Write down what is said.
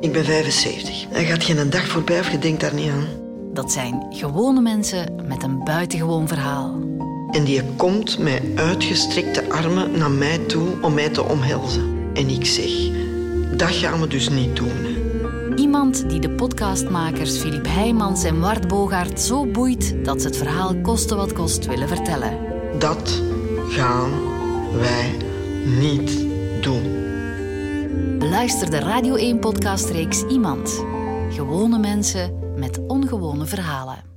Ik ben 75. Er gaat geen dag voorbij of je denkt daar niet aan. Dat zijn gewone mensen met een buitengewoon verhaal. En die komt met uitgestrekte armen naar mij toe om mij te omhelzen. En ik zeg, dat gaan we dus niet doen. hè. Iemand die de podcastmakers Filip Heijmans en Wart Bogaert zo boeit dat ze het verhaal koste wat kost willen vertellen. Dat gaan wij niet doen. Beluister de Radio 1 podcastreeks Iemand. Gewone mensen met ongewone verhalen.